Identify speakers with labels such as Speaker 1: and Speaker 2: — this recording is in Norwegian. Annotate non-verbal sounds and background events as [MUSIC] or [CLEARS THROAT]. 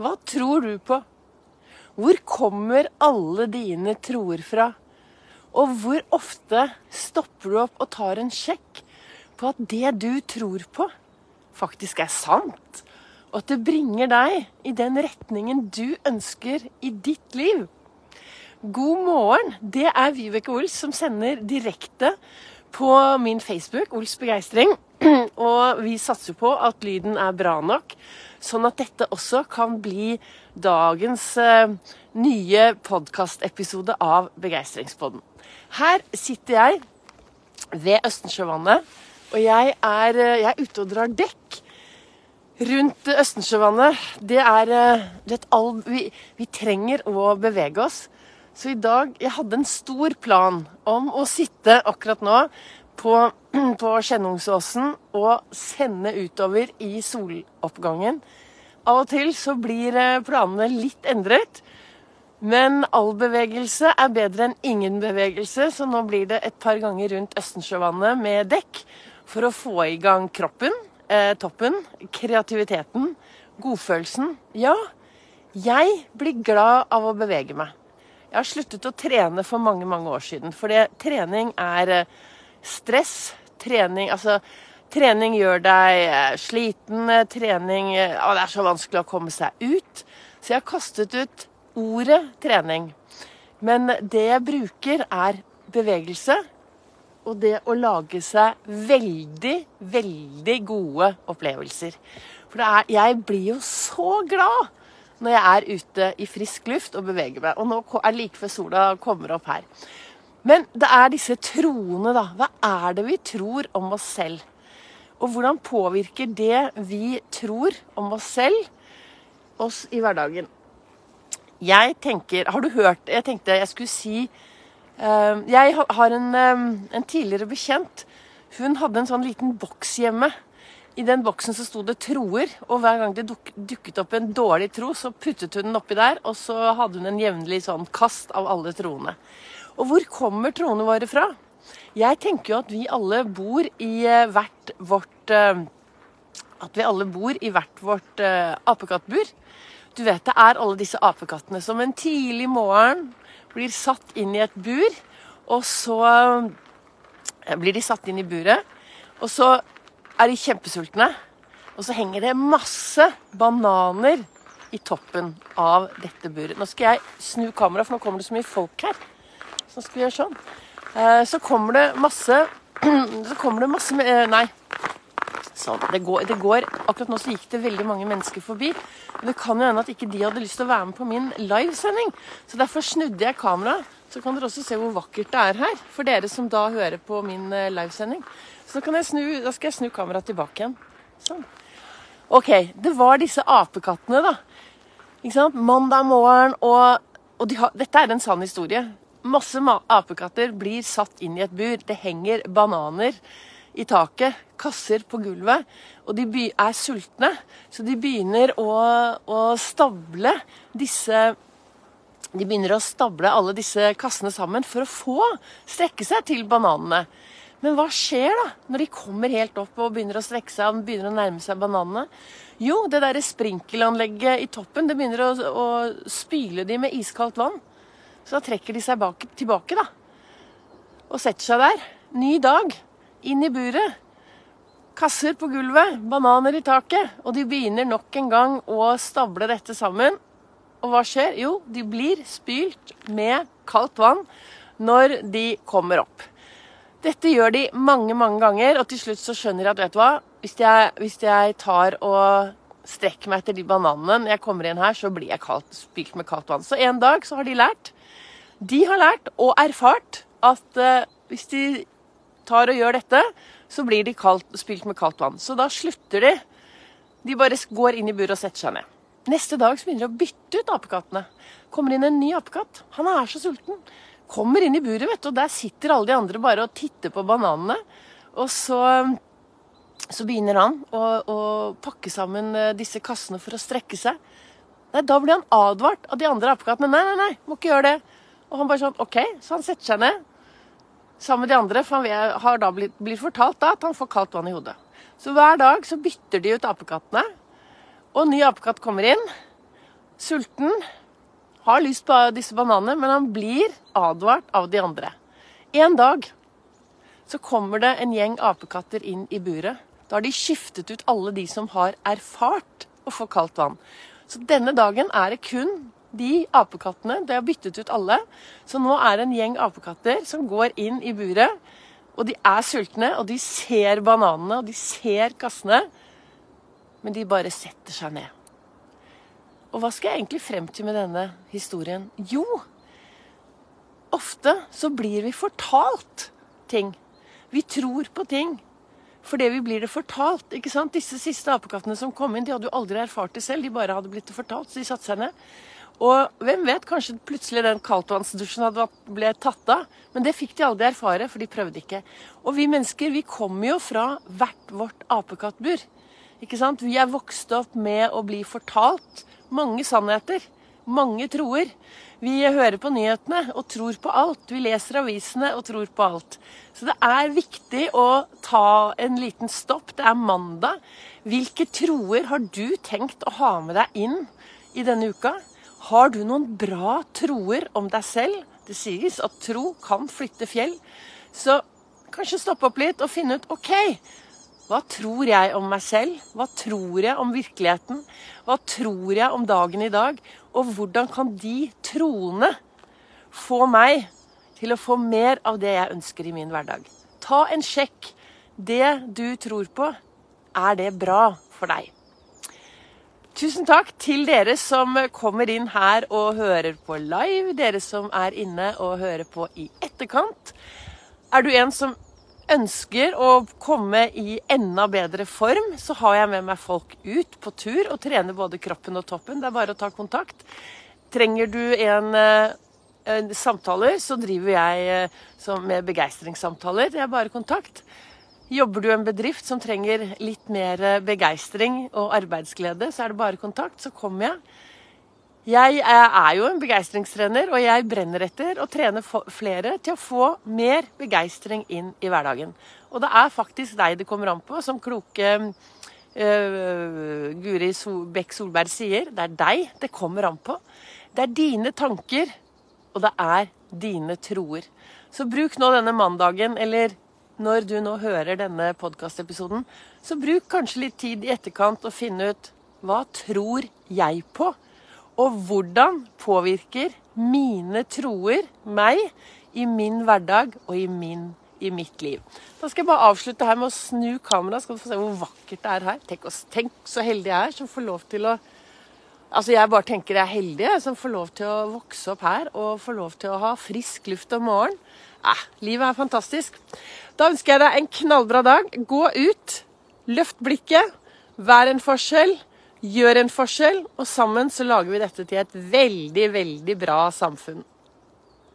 Speaker 1: Hva tror du på? Hvor kommer alle dine troer fra? Og hvor ofte stopper du opp og tar en sjekk på at det du tror på, faktisk er sant? Og at det bringer deg i den retningen du ønsker i ditt liv? God morgen! Det er Vibeke Ols som sender direkte på min Facebook, Ols begeistring. [CLEARS THROAT] Og vi satser på at lyden er bra nok, sånn at dette også kan bli dagens eh, nye podkastepisode av Begeistringspodden. Her sitter jeg ved Østensjøvannet, og jeg er, eh, jeg er ute og drar dekk rundt Østensjøvannet. Det er eh, det all, vi, vi trenger å bevege oss. Så i dag Jeg hadde en stor plan om å sitte akkurat nå på, [CLEARS THROAT] på Skjennungsåsen og sende utover i soloppgangen. Av og til så blir eh, planene litt endret. Men all bevegelse er bedre enn ingen bevegelse, så nå blir det et par ganger rundt Østensjøvannet med dekk for å få i gang kroppen, eh, toppen, kreativiteten, godfølelsen. Ja, jeg blir glad av å bevege meg. Jeg har sluttet å trene for mange, mange år siden. For trening er eh, stress. Trening Altså, trening gjør deg eh, sliten. Trening Å, det er så vanskelig å komme seg ut. Så jeg har kastet ut ordet trening. Men det jeg bruker, er bevegelse. Og det å lage seg veldig, veldig gode opplevelser. For er, jeg blir jo så glad når jeg er ute i frisk luft og beveger meg. Og nå er like før sola kommer opp her. Men det er disse troene, da. Hva er det vi tror om oss selv? Og hvordan påvirker det vi tror om oss selv, oss i hverdagen? Jeg tenker Har du hørt Jeg tenkte jeg skulle si uh, Jeg har en, um, en tidligere bekjent. Hun hadde en sånn liten boks hjemme i den boksen så sto det troer, og hver gang det duk, dukket opp en dårlig tro, så puttet hun den oppi der, og så hadde hun en jevnlig sånn kast av alle troene. Og hvor kommer troene våre fra? Jeg tenker jo at vi alle bor i eh, hvert vårt uh, At vi alle bor i hvert vårt uh, apekattbur. Du vet det er alle disse apekattene som en tidlig morgen blir satt inn i et bur, og så blir de satt inn i buret. Og så er de kjempesultne. Og så henger det masse bananer i toppen av dette buret. Nå skal jeg snu kameraet, for nå kommer det så mye folk her. Så skal vi gjøre sånn. Eh, så kommer det masse [CLEARS THROAT] Så kommer det masse eh, Nei. Sånn. Det går, det går, Akkurat nå så gikk det veldig mange mennesker forbi. Men det kan jo hende at ikke de hadde lyst til å være med på min livesending. Så derfor snudde jeg kameraet. Så kan dere også se hvor vakkert det er her. For dere som da hører på min eh, livesending. Så snu, da skal jeg snu kameraet tilbake igjen. Sånn. OK. Det var disse apekattene, da. Ikke sant? Mandag morgen, og, og de har, dette er en sann historie. Masse apekatter blir satt inn i et bur. Det henger bananer i taket, kasser på gulvet, og de er sultne. Så de begynner å, å stable disse de begynner å stable alle disse kassene sammen for å få strekke seg til bananene. Men hva skjer da når de kommer helt opp og begynner å strekke seg og begynner å nærme seg bananene? Jo, det derre sprinkelanlegget i toppen det begynner å, å spyle de med iskaldt vann. Så da trekker de seg bak, tilbake, da. Og setter seg der. Ny dag. Inn i buret. Kasser på gulvet, bananer i taket. Og de begynner nok en gang å stable dette sammen. Og hva skjer? Jo, de blir spylt med kaldt vann når de kommer opp. Dette gjør de mange, mange ganger, og til slutt så skjønner de at vet du hva, hvis jeg, hvis jeg tar og strekker meg etter de bananene jeg kommer inn her, så blir jeg kaldt, spilt med kaldt vann. Så en dag så har de lært. De har lært og erfart at uh, hvis de tar og gjør dette, så blir de kaldt, spilt med kaldt vann. Så da slutter de. De bare går inn i buret og setter seg ned. Neste dag så begynner de å bytte ut apekattene. Kommer inn en ny apekatt. Han er så sulten kommer inn i buret, vet du, og der sitter alle de andre bare og titter på bananene. Og så, så begynner han å, å, pakke sammen eh, disse kassene for å strekke seg. Nei, Da blir han advart av de andre apekattene. Nei, nei, nei, må ikke gjøre det. Og han bare sånn OK, så han setter seg ned sammen med de andre, for han har da blitt, blitt fortalt da at han får kaldt vann i hodet. Så hver dag så bytter de ut apekattene, og ny apekatt kommer inn. sulten, har lyst på disse bananene, men han blir advart av de andre. En dag så kommer det en gjeng apekatter inn i buret. Da har de skiftet ut alle de som har erfart å få kaldt vann. Så denne dagen er det kun de apekattene. De har byttet ut alle. Så nå er det en gjeng apekatter som går inn i buret. Og de er sultne, og de ser bananene, og de ser kassene. Men de bare setter seg ned. Og hva skal jeg egentlig frem til med denne historien? Jo, ofte så blir vi fortalt ting. Vi tror på ting fordi vi blir det fortalt. ikke sant? Disse siste apekattene som kom inn, de hadde jo aldri erfart det selv. De bare hadde blitt det fortalt, så de satte seg ned. Og hvem vet, kanskje plutselig den kaldtvannsdusjen ble tatt av. Men det fikk de aldri erfare, for de prøvde ikke. Og vi mennesker vi kommer jo fra hvert vårt apekattbur. Ikke sant? Vi er vokst opp med å bli fortalt mange sannheter. Mange troer. Vi hører på nyhetene og tror på alt. Vi leser avisene og tror på alt. Så det er viktig å ta en liten stopp. Det er mandag. Hvilke troer har du tenkt å ha med deg inn i denne uka? Har du noen bra troer om deg selv? Det sies at tro kan flytte fjell. Så kanskje stoppe opp litt og finne ut OK, hva tror jeg om meg selv? Hva tror jeg om virkeligheten? Hva tror jeg om dagen i dag? Og hvordan kan de troene få meg til å få mer av det jeg ønsker i min hverdag? Ta en sjekk. Det du tror på, er det bra for deg? Tusen takk til dere som kommer inn her og hører på live. Dere som er inne og hører på i etterkant. Er du en som ønsker å komme i enda bedre form, så har jeg med meg folk ut på tur og trener både kroppen og toppen. Det er bare å ta kontakt. Trenger du en, eh, en samtaler, så driver jeg eh, med begeistringssamtaler. Det er bare kontakt. Jobber du i en bedrift som trenger litt mer begeistring og arbeidsglede, så er det bare kontakt, så kommer jeg. Jeg er jo en begeistringstrener, og jeg brenner etter å trene flere til å få mer begeistring inn i hverdagen. Og det er faktisk deg det kommer an på, som kloke uh, Guri Bekk Solberg sier. Det er deg det kommer an på. Det er dine tanker, og det er dine troer. Så bruk nå denne mandagen, eller når du nå hører denne podkastepisoden, så bruk kanskje litt tid i etterkant og finne ut hva tror jeg på? Og hvordan påvirker mine troer meg i min hverdag og i, min, i mitt liv? Da skal jeg bare avslutte her med å snu kameraet, skal du få se hvor vakkert det er her. Tenk, tenk så heldig jeg er som får lov til å Altså Jeg bare tenker jeg er heldig som får lov til å vokse opp her og får lov til å ha frisk luft om morgenen. Eh, livet er fantastisk. Da ønsker jeg deg en knallbra dag. Gå ut, løft blikket, vær en forskjell, gjør en forskjell, og sammen så lager vi dette til et veldig, veldig bra samfunn.